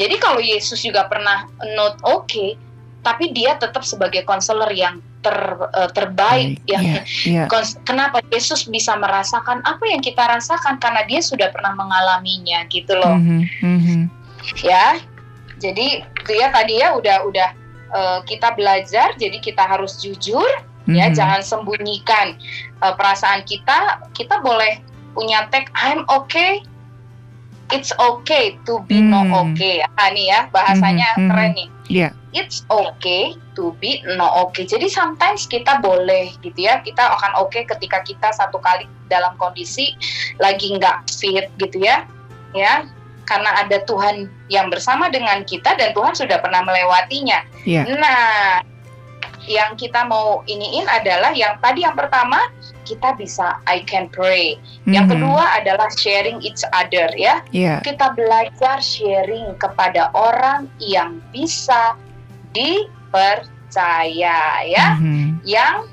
Jadi kalau Yesus juga pernah not okay, tapi dia tetap sebagai konselor yang ter, eh, terbaik
Baik,
yang
iya.
Kons- Kenapa Yesus bisa merasakan apa yang kita rasakan karena dia sudah pernah mengalaminya gitu loh
Mhm, mhm.
ya. Jadi itu ya tadi ya udah udah eh, kita belajar jadi kita harus jujur ya
Mhm.
jangan sembunyikan eh, perasaan kita. Kita boleh punya tag I'm okay. It's okay to be no
Hmm.
okay. Ah, nih ya bahasanya
mhm.
keren nih.
Iya.
It's okay to be no okay. Jadi sometimes kita boleh gitu ya. Kita akan oke ketika kita satu kali dalam kondisi lagi nggak fit gitu ya. Ya, karena ada Tuhan yang bersama dengan kita dan Tuhan sudah pernah melewatinya.
Iya.
Nah, yang kita mau iniin adalah yang tadi yang pertama kita bisa I can pray. Yang
Mhm.
kedua adalah sharing each other ya
Iya.
kita belajar sharing kepada orang yang bisa dipercaya ya,
Mhm.
yang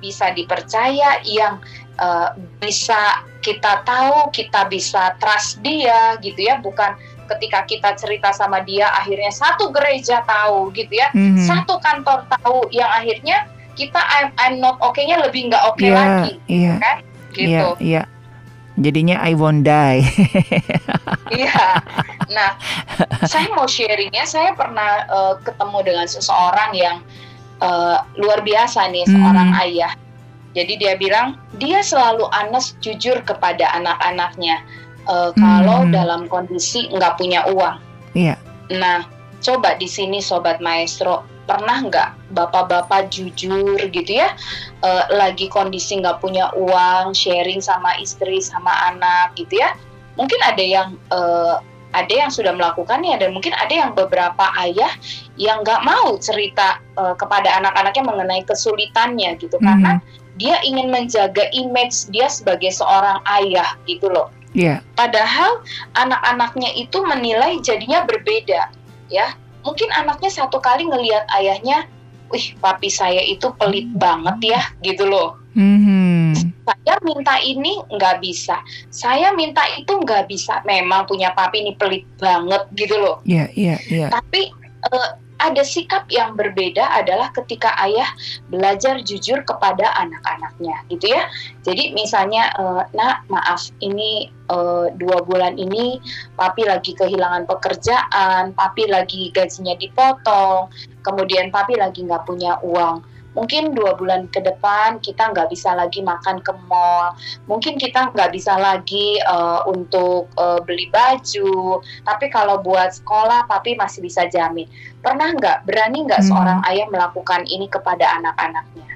bisa dipercaya, yang eh, bisa kita tahu, kita bisa trust dia gitu ya, bukan ketika kita cerita sama dia akhirnya satu gereja tahu gitu ya,
Mhm.
satu kantor tahu yang akhirnya kita I'm, I'm not oke-nya lebih nggak oke
Iya,
lagi
iya,
gitu.
iya, iya. Jadinya I won't die.
Iya. Nah, saya mau sharingnya. Saya pernah eh, ketemu dengan seseorang yang eh, luar biasa nih,
Hmm.
seorang ayah. Jadi dia bilang dia selalu honest, jujur kepada anak-anaknya eh, kalau
Hmm.
dalam kondisi nggak punya uang.
Iya.
Nah, coba di sini sobat maestro pernah nggak bapak-bapak jujur gitu ya eh, lagi kondisi nggak punya uang sharing sama istri sama anak gitu ya mungkin ada yang eh, ada yang sudah melakukannya dan mungkin ada yang beberapa ayah yang nggak mau cerita eh, kepada anak-anaknya mengenai kesulitannya gitu karena dia ingin menjaga image dia sebagai seorang ayah gitu loh
Iya.
Padahal anak-anaknya itu menilai jadinya berbeda, ya. Mungkin anaknya satu kali ngelihat ayahnya, wih, papi saya itu pelit banget ya, gitu loh.
Mhm.
Saya minta ini nggak bisa, saya minta itu nggak bisa. Memang punya papi ini pelit banget, gitu loh.
Iya, iya, iya.
Tapi eh, ada sikap yang berbeda adalah ketika ayah belajar jujur kepada anak-anaknya, gitu ya. Jadi misalnya, eh, nak maaf ini eh, dua bulan ini papi lagi kehilangan pekerjaan, papi lagi gajinya dipotong, kemudian papi lagi nggak punya uang. Mungkin dua bulan ke depan kita nggak bisa lagi makan ke mall, mungkin kita nggak bisa lagi eh, untuk eh, beli baju, tapi kalau buat sekolah papi masih bisa jamin. Pernah nggak, berani nggak
Hmm.
seorang ayah melakukan ini kepada anak-anaknya?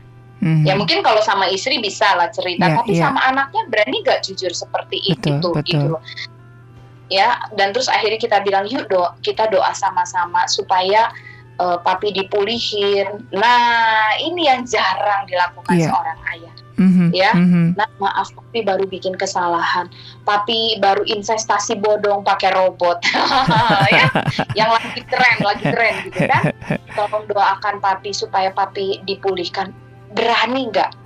Mhm.
Ya mungkin kalau sama istri bisa lah cerita,
Ya,
tapi
ya.
sama anaknya berani nggak jujur seperti
Betul,
itu
betul.
gitu loh. Ya, dan terus akhirnya kita bilang yuk do, kita doa sama-sama supaya eh, papi dipulihin. Nah, ini yang jarang dilakukan
Iya.
seorang ayah. Mm-hmm. ya. Mm-hmm. Nah, maaf, papi baru bikin kesalahan. Papi baru investasi bodong pakai robot, ya, yang lagi keren, lagi keren gitu kan. Tolong doakan papi supaya papi dipulihkan. Berani nggak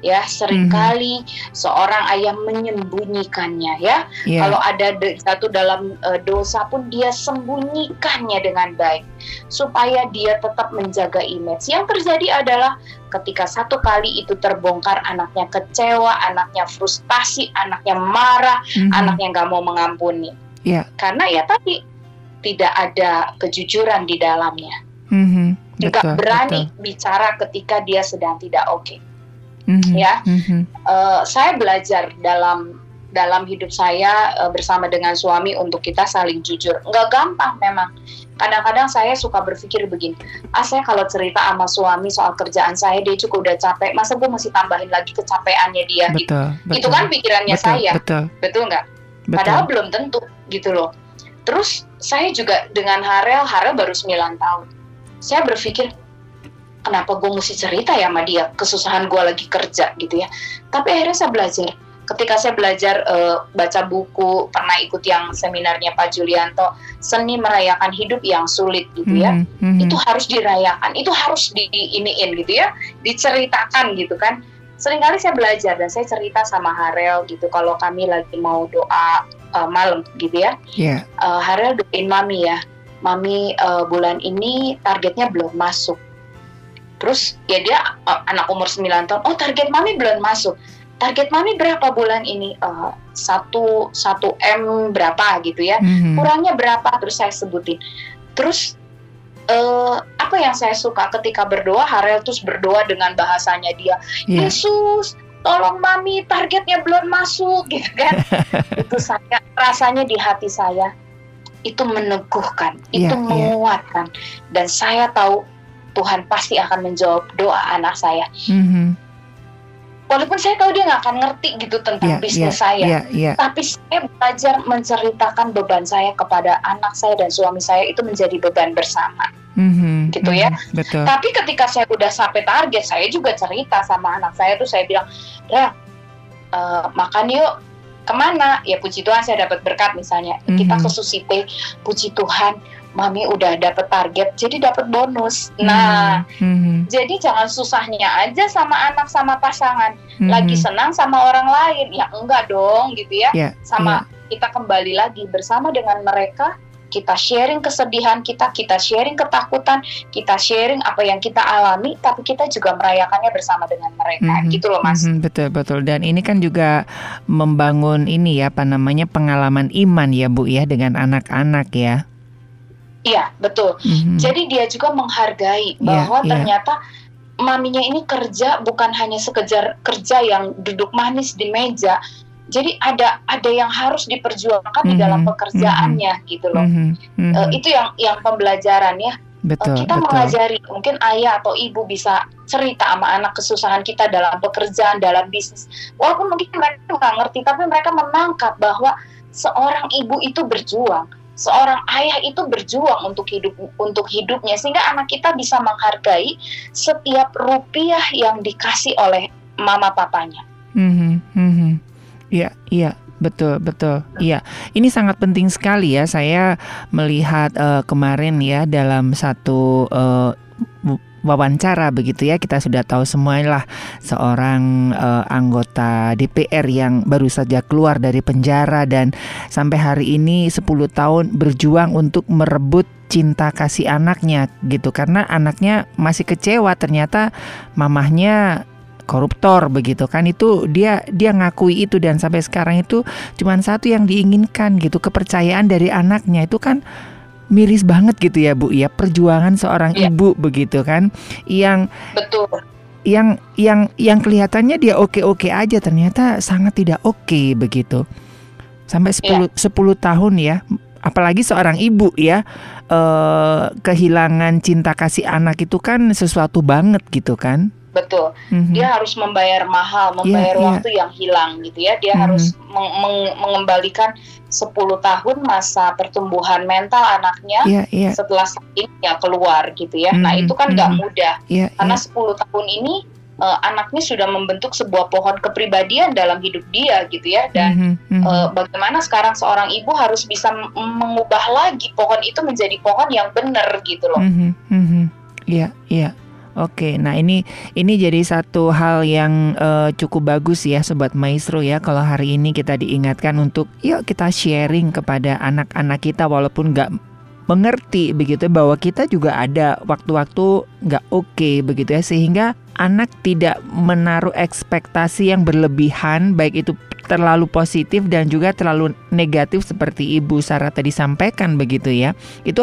ya sering kali mm-hmm. seorang ayah menyembunyikannya ya yeah. kalau ada satu dalam uh, dosa pun dia sembunyikannya dengan baik supaya dia tetap menjaga image yang terjadi adalah ketika satu kali itu terbongkar anaknya kecewa anaknya frustasi anaknya marah mm-hmm. anaknya nggak mau mengampuni yeah. karena ya tadi tidak ada kejujuran di dalamnya mm-hmm. Berani betul. bicara ketika dia sedang tidak oke okay mm-hmm. ya. Mm-hmm. Uh, saya belajar dalam dalam hidup saya uh, bersama dengan suami untuk kita saling jujur. Nggak gampang memang. Kadang-kadang saya suka berpikir begini, ah saya kalau cerita sama suami soal kerjaan saya, dia cukup udah capek, masa gue masih tambahin lagi kecapeannya dia
betul,
gitu.
Betul,
Itu kan pikirannya
betul,
saya,
betul,
betul nggak? Padahal belum tentu gitu loh. Terus saya juga dengan Harel, Harel baru 9 tahun. Saya berpikir, kenapa gue mesti cerita ya sama dia? Kesusahan gue lagi kerja gitu ya. Tapi akhirnya saya belajar. Ketika saya belajar uh, baca buku pernah ikut yang seminarnya Pak Julianto seni merayakan hidup yang sulit gitu ya. Mm -hmm. itu harus dirayakan itu harus di iniin gitu ya. Diceritakan gitu kan. Seringkali saya belajar dan saya cerita sama Harel gitu. Kalau kami lagi mau doa uh, malam gitu ya. Yeah. Iya. uh, Harel doain mami ya. Mami uh, bulan ini targetnya belum masuk Terus ya dia uh, anak umur 9 tahun, oh target mami belum masuk. Target mami berapa bulan ini? Uh, satu satu m berapa gitu ya? Mm-hmm. Kurangnya berapa? Terus saya sebutin. Terus uh, apa yang saya suka ketika berdoa, Harel terus berdoa dengan bahasanya dia, yeah. Yesus, tolong mami targetnya belum masuk gitu kan? itu saya rasanya di hati saya itu meneguhkan, yeah, itu iya. menguatkan, yeah. dan saya tahu Tuhan pasti akan menjawab doa anak saya. Mm-hmm. Walaupun saya tahu dia nggak akan ngerti gitu tentang yeah, bisnis yeah, saya, yeah, yeah. tapi saya belajar menceritakan beban saya kepada anak saya dan suami saya itu menjadi beban bersama. Mm-hmm, gitu ya. Mm-hmm, betul. Tapi ketika saya udah sampai target, saya juga cerita sama anak saya tuh saya bilang, Ra, uh, makan yuk ke mana? Ya puji Tuhan saya dapat berkat misalnya. Mm-hmm. Kita ke Susite, puji Tuhan mami udah dapet target jadi dapat bonus hmm. nah hmm. jadi jangan susahnya aja sama anak sama pasangan hmm. lagi senang sama orang lain ya enggak dong gitu ya yeah. sama yeah. kita kembali lagi bersama dengan mereka kita sharing kesedihan kita, kita sharing ketakutan, kita sharing apa yang kita alami, tapi kita juga merayakannya bersama dengan mereka, mm -hmm. gitu loh mas. Mm
-hmm, betul betul. Dan ini kan juga membangun ini ya, apa namanya pengalaman iman ya bu ya dengan anak-anak ya.
Iya, betul. Mm-hmm. Jadi dia juga menghargai iya, bahwa yeah, ternyata maminya ini kerja bukan hanya sekedar kerja yang duduk manis di meja. Jadi ada ada yang harus diperjuangkan mm-hmm. di dalam mm-hmm. pekerjaannya mm-hmm. gitu loh. Mm-hmm. Uh, itu yang yang pembelajaran ya. Betul, uh, kita betul. mengajari mungkin ayah atau ibu bisa cerita sama anak kesusahan kita dalam pekerjaan, dalam bisnis. Walaupun mungkin mereka nggak ngerti, tapi mereka menangkap bahwa seorang ibu itu berjuang seorang ayah itu berjuang untuk hidup untuk hidupnya sehingga anak kita bisa menghargai setiap rupiah yang dikasih oleh mama papanya.
Hmm, hmm, iya, iya. Betul, betul. Iya, ini sangat penting sekali ya. Saya melihat uh, kemarin ya dalam satu uh, wawancara begitu ya. Kita sudah tahu semuanya seorang uh, anggota DPR yang baru saja keluar dari penjara dan sampai hari ini 10 tahun berjuang untuk merebut cinta kasih anaknya gitu. Karena anaknya masih kecewa ternyata mamahnya koruptor begitu kan. Itu dia dia ngakui itu dan sampai sekarang itu cuma satu yang diinginkan gitu kepercayaan dari anaknya. Itu kan miris banget gitu ya Bu ya perjuangan seorang ya. ibu begitu kan yang
betul
yang yang yang kelihatannya dia oke-oke aja ternyata sangat tidak oke begitu sampai 10 ya. 10 tahun ya apalagi seorang ibu ya eh, kehilangan cinta kasih anak itu kan sesuatu banget gitu kan
betul mm-hmm. dia harus membayar mahal membayar yeah, waktu yeah. yang hilang gitu ya dia mm-hmm. harus meng- meng- mengembalikan 10 tahun masa pertumbuhan mental anaknya yeah, yeah. setelah ini ya keluar gitu ya. Mm -hmm, nah, itu kan nggak mm -hmm. mudah. Yeah, karena yeah. 10 tahun ini uh, anaknya sudah membentuk sebuah pohon kepribadian dalam hidup dia gitu ya dan mm -hmm. uh, bagaimana sekarang seorang ibu harus bisa mengubah lagi pohon itu menjadi pohon yang benar gitu loh.
Mm -hmm. Iya, iya. Oke, nah ini ini jadi satu hal yang uh, cukup bagus ya sobat maestro ya kalau hari ini kita diingatkan untuk yuk kita sharing kepada anak-anak kita walaupun nggak mengerti begitu bahwa kita juga ada waktu-waktu nggak oke okay, begitu ya sehingga anak tidak menaruh ekspektasi yang berlebihan baik itu terlalu positif dan juga terlalu negatif seperti Ibu Sarah tadi sampaikan begitu ya. Itu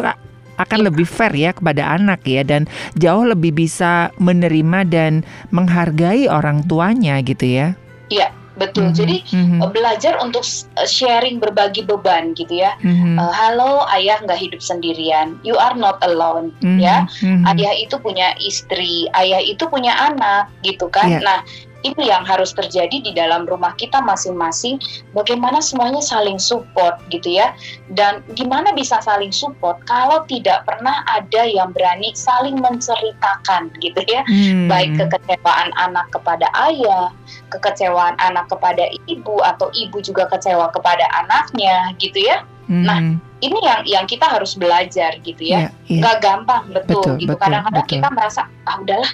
akan lebih fair ya kepada anak ya dan jauh lebih bisa menerima dan menghargai orang tuanya gitu ya.
Iya, betul. Mm -hmm. Jadi mm -hmm. belajar untuk eh, sharing berbagi beban gitu ya. Mm -hmm. uh, halo, ayah nggak hidup sendirian. You are not alone mm -hmm. ya. Mm -hmm. Ayah itu punya istri, ayah itu punya anak gitu kan. Yeah. Nah, ini yang harus terjadi di dalam rumah kita masing-masing. Bagaimana semuanya saling support gitu ya. Dan gimana bisa saling support kalau tidak pernah ada yang berani saling menceritakan gitu ya. Hmm. baik kekecewaan anak kepada ayah kekecewaan anak kepada ibu atau ibu juga kecewa kepada anaknya gitu ya. Hmm. nah ini yang yang kita harus belajar gitu ya. Yeah, yeah. nggak gampang betul, betul gitu. kadang-kadang kita merasa ah udahlah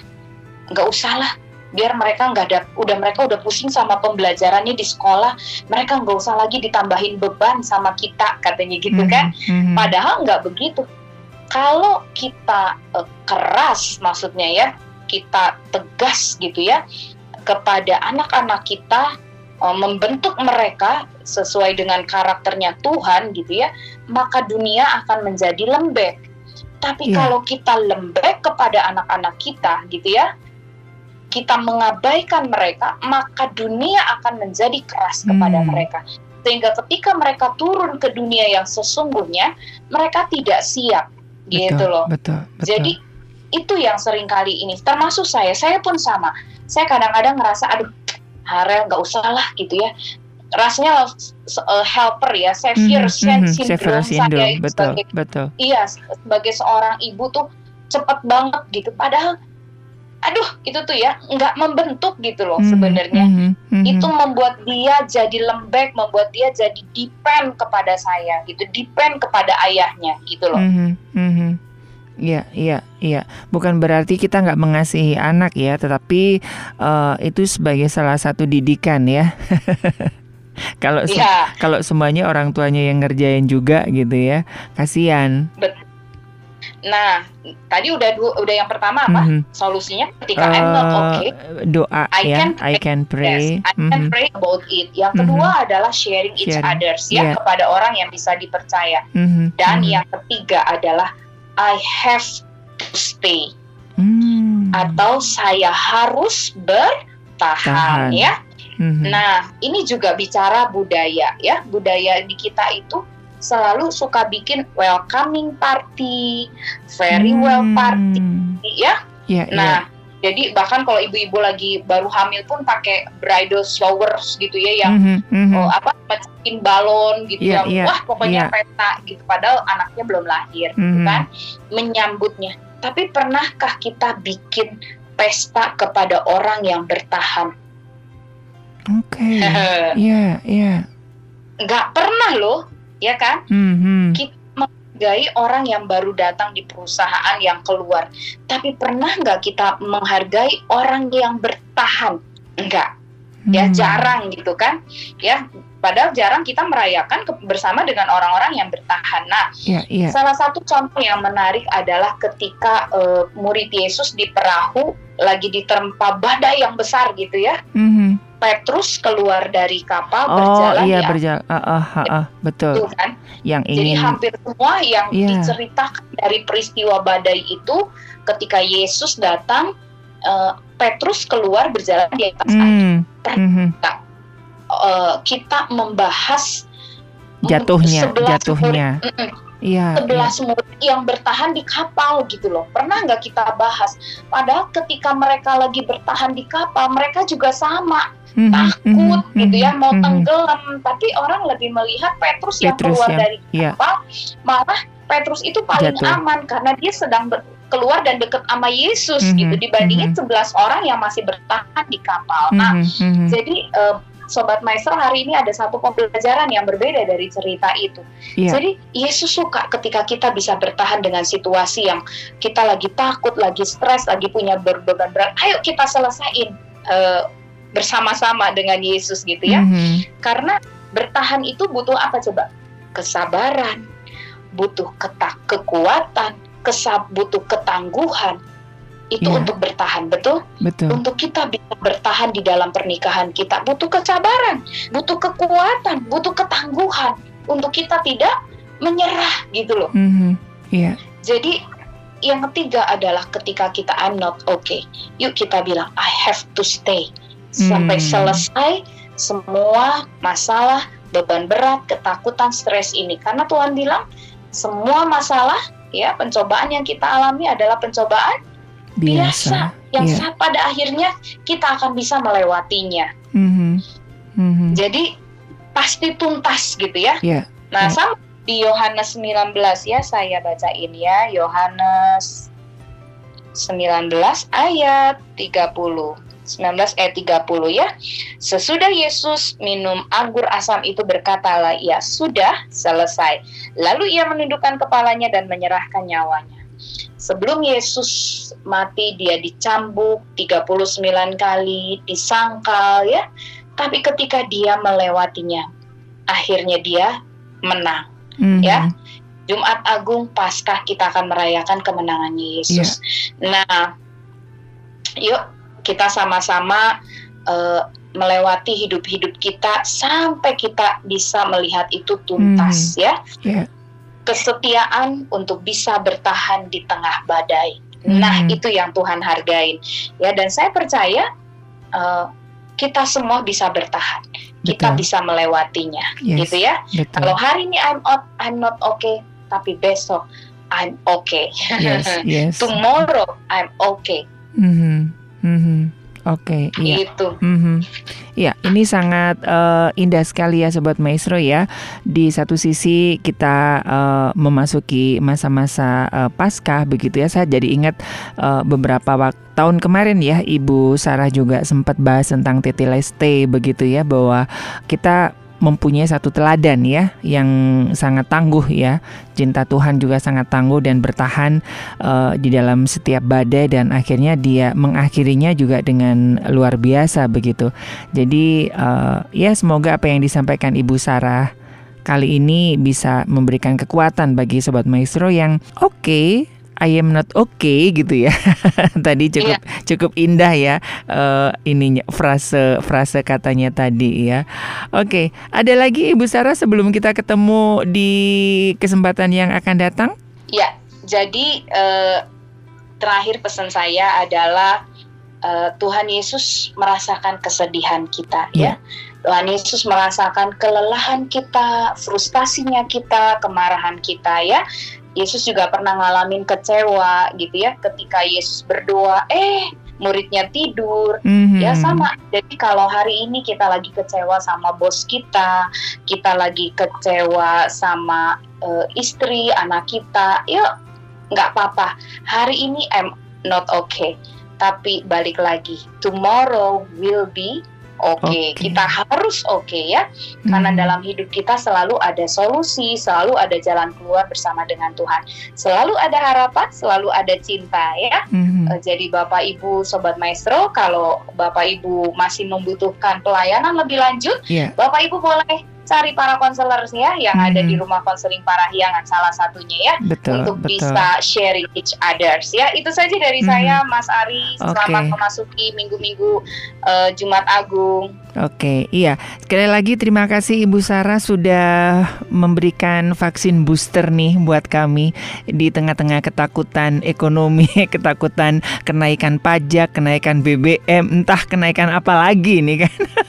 nggak usah lah biar mereka nggak ada udah mereka udah pusing sama pembelajarannya di sekolah mereka nggak usah lagi ditambahin beban sama kita katanya gitu mm -hmm. kan mm -hmm. padahal nggak begitu kalau kita uh, keras maksudnya ya kita tegas gitu ya kepada anak-anak kita uh, membentuk mereka sesuai dengan karakternya Tuhan gitu ya maka dunia akan menjadi lembek tapi yeah. kalau kita lembek kepada anak-anak kita gitu ya kita mengabaikan mereka, maka dunia akan menjadi keras kepada hmm. mereka. Sehingga ketika mereka turun ke dunia yang sesungguhnya, mereka tidak siap, betul, gitu loh.
Betul, betul.
Jadi itu yang sering kali ini, termasuk saya, saya pun sama. Saya kadang-kadang ngerasa, aduh, Harel nggak usah lah gitu ya. Rasanya uh, helper ya, savior mm, syndrome,
syndrome saya betul, sebagai, betul.
iya sebagai seorang ibu tuh cepet banget gitu. Padahal aduh itu tuh ya nggak membentuk gitu loh mm -hmm. sebenarnya mm -hmm. itu membuat dia jadi lembek membuat dia jadi depend kepada saya gitu depend kepada ayahnya gitu loh mm -hmm.
Iya, iya, iya. Bukan berarti kita nggak mengasihi anak ya, tetapi uh, itu sebagai salah satu didikan ya. kalau ya. kalau semuanya orang tuanya yang ngerjain juga gitu ya, kasihan.
Betul Nah, tadi udah dua, udah yang pertama apa? Mm -hmm. Solusinya ketika uh, I'm not eh, okay,
doa I ya, can pray. I can pray. Yes,
I mm -hmm. can pray about it. Yang kedua mm -hmm. adalah sharing each sharing. others ya yeah. kepada orang yang bisa dipercaya. Mm -hmm. Dan mm -hmm. yang ketiga adalah I have to stay. Mm. Atau saya harus bertahan Tahan. ya. Mm -hmm. Nah, ini juga bicara budaya ya. Budaya di kita itu selalu suka bikin welcoming party, very hmm. well party, ya. Yeah, nah, yeah. jadi bahkan kalau ibu-ibu lagi baru hamil pun pakai bridal showers gitu ya, yang mm -hmm, oh, apa balon gitu yeah, ya, yeah, wah pokoknya yeah. pesta gitu. Padahal anaknya belum lahir, mm -hmm. gitu kan, menyambutnya. Tapi pernahkah kita bikin pesta kepada orang yang bertahan?
Oke. Okay. Iya, iya.
Nggak pernah loh ya kan? Mm-hmm. Kita menghargai orang yang baru datang di perusahaan yang keluar, tapi pernah nggak kita menghargai orang yang bertahan? Enggak, ya hmm. jarang gitu kan? Ya, padahal jarang kita merayakan bersama dengan orang-orang yang bertahan. Nah, yeah, yeah. salah satu contoh yang menarik adalah ketika uh, murid Yesus di perahu lagi diterpa badai yang besar gitu ya. Mm-hmm Petrus keluar dari kapal
oh, berjalan iya, ya. berjalan. Uh, uh, uh, uh, betul. Itu kan? Yang ingin...
Jadi hampir semua yang yeah. diceritakan dari peristiwa badai itu ketika Yesus datang uh, Petrus keluar berjalan di atas mm. air. Mm-hmm. Uh, kita membahas
jatuhnya, jatuhnya.
Iya, sebelas iya. murid yang bertahan di kapal gitu loh. Pernah nggak kita bahas? Padahal ketika mereka lagi bertahan di kapal, mereka juga sama mm-hmm, takut mm-hmm, gitu ya mau mm-hmm. tenggelam tapi orang lebih melihat Petrus, Petrus yang keluar yang, dari iya. kapal yeah. malah Petrus itu paling Jatuh. aman karena dia sedang ber, keluar dan deket sama Yesus mm -hmm. gitu dibandingin mm -hmm. 11 orang yang masih bertahan di kapal. Nah, mm -hmm. jadi uh, Sobat Maestro hari ini ada satu pembelajaran yang berbeda dari cerita itu. Yeah. Jadi Yesus suka ketika kita bisa bertahan dengan situasi yang kita lagi takut, lagi stres, lagi punya beban berat. Ayo kita selesaiin uh, bersama-sama dengan Yesus gitu ya. Mm -hmm. Karena bertahan itu butuh apa coba? Kesabaran, butuh ketak kekuatan, kesab butuh ketangguhan, itu yeah. untuk bertahan betul
betul
untuk kita bisa bertahan di dalam pernikahan kita butuh kesabaran butuh kekuatan butuh ketangguhan untuk kita tidak menyerah gitu loh
mm -hmm. yeah.
jadi yang ketiga adalah ketika kita I'm not okay yuk kita bilang I have to stay sampai mm. selesai semua masalah beban berat ketakutan stres ini karena Tuhan bilang semua masalah ya pencobaan yang kita alami adalah pencobaan biasa, biasa yang yeah. pada akhirnya kita akan bisa melewatinya. Mm-hmm. Mm-hmm. Jadi pasti tuntas gitu ya.
Yeah.
Nah, yeah. sama di Yohanes 19 ya saya bacain ya Yohanes 19 ayat 30. 19 ayat 30 ya. Sesudah Yesus minum anggur asam itu berkatalah, "Ya sudah selesai." Lalu ia menundukkan kepalanya dan menyerahkan nyawanya. Sebelum Yesus mati dia dicambuk 39 kali, disangkal ya. Tapi ketika dia melewatinya, akhirnya dia menang. Mm -hmm. Ya. Jumat Agung Paskah kita akan merayakan kemenangan Yesus. Yeah. Nah, yuk kita sama-sama uh, melewati hidup-hidup kita sampai kita bisa melihat itu tuntas mm. ya. Yeah kesetiaan untuk bisa bertahan di tengah badai. Hmm. Nah, itu yang Tuhan hargain. Ya, dan saya percaya uh, kita semua bisa bertahan. Betul. Kita bisa melewatinya, yes. gitu ya. Betul. Kalau hari ini I'm not, I'm not okay, tapi besok I'm okay. Yes, yes. Tomorrow I'm okay.
Mm -hmm. Mm -hmm. Oke, okay, iya.
Itu.
Mm -hmm. Ya, ini sangat uh, indah sekali ya Sobat Maestro ya. Di satu sisi kita uh, memasuki masa-masa uh, Paskah begitu ya. Saya jadi ingat uh, beberapa waktu tahun kemarin ya Ibu Sarah juga sempat bahas tentang Teteleste begitu ya bahwa kita mempunyai satu teladan ya yang sangat tangguh ya. Cinta Tuhan juga sangat tangguh dan bertahan uh, di dalam setiap badai dan akhirnya dia mengakhirinya juga dengan luar biasa begitu. Jadi uh, ya semoga apa yang disampaikan Ibu Sarah kali ini bisa memberikan kekuatan bagi sobat maestro yang oke okay, I am not okay gitu ya. tadi cukup yeah. cukup indah ya uh, ininya frase frase katanya tadi ya. Oke, okay. ada lagi Ibu Sarah sebelum kita ketemu di kesempatan yang akan datang?
Ya, jadi uh, terakhir pesan saya adalah uh, Tuhan Yesus merasakan kesedihan kita yeah. ya. Tuhan Yesus merasakan kelelahan kita, frustasinya kita, kemarahan kita ya. Yesus juga pernah ngalamin kecewa gitu ya ketika Yesus berdoa eh muridnya tidur. Mm-hmm. ya sama. Jadi kalau hari ini kita lagi kecewa sama bos kita kita lagi kecewa sama uh, istri anak kita ya nggak apa-apa. Hari ini I'm not okay. Tapi balik lagi tomorrow will be oke. Okay. Okay. Kita harus oke okay, ya. Karena hmm. dalam hidup kita selalu ada solusi, selalu ada jalan keluar bersama dengan Tuhan. Selalu ada harapan, selalu ada cinta ya. Hmm. Uh, jadi Bapak Ibu sobat maestro, kalau Bapak Ibu masih membutuhkan pelayanan lebih lanjut, yeah. Bapak Ibu boleh cari para konselor ya yang hmm. ada di rumah konseling Parahyangan salah satunya ya
betul,
untuk
betul.
bisa sharing each others ya itu saja dari hmm. saya Mas Ari selamat okay. memasuki minggu-minggu uh, Jumat Agung
Oke, iya. Sekali lagi terima kasih Ibu Sarah sudah memberikan vaksin booster nih buat kami di tengah-tengah ketakutan ekonomi, ketakutan kenaikan pajak, kenaikan BBM, entah kenaikan apa lagi nih kan.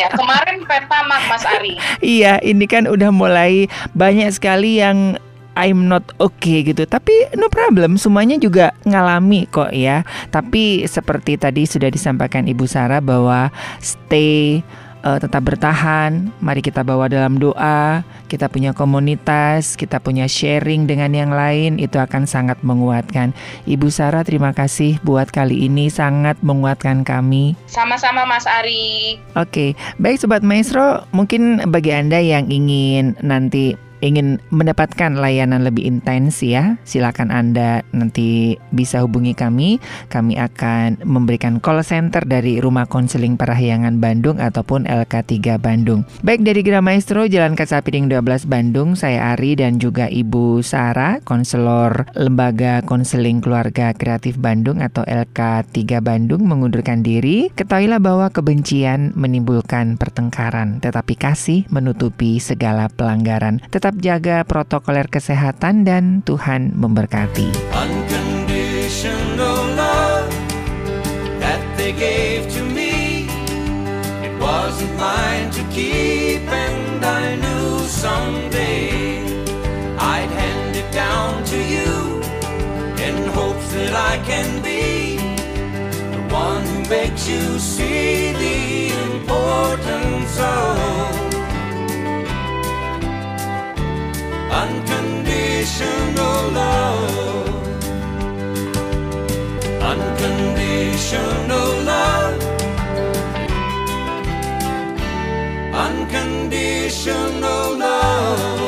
Ya, kemarin pertama Mas Ari.
iya, ini kan udah mulai banyak sekali yang I'm not okay gitu. Tapi no problem, semuanya juga ngalami kok ya. Tapi seperti tadi sudah disampaikan Ibu Sarah bahwa stay uh, tetap bertahan. Mari kita bawa dalam doa. Kita punya komunitas, kita punya sharing dengan yang lain, itu akan sangat menguatkan. Ibu Sarah, terima kasih buat kali ini sangat menguatkan kami.
Sama-sama Mas Ari.
Oke, baik Sobat Maestro, mungkin bagi Anda yang ingin nanti ingin mendapatkan layanan lebih intens ya, silakan Anda nanti bisa hubungi kami. Kami akan memberikan call center dari Rumah Konseling Parahyangan Bandung ataupun LK3 Bandung. Baik dari Gra Maestro Jalan Kaca Piring 12 Bandung, saya Ari dan juga Ibu Sarah, konselor Lembaga Konseling Keluarga Kreatif Bandung atau LK3 Bandung mengundurkan diri. Ketahuilah bahwa kebencian menimbulkan pertengkaran, tetapi kasih menutupi segala pelanggaran. Tetap tetap jaga protokoler kesehatan dan Tuhan memberkati. Makes you see the importance of Unconditional love. Unconditional love. Unconditional love.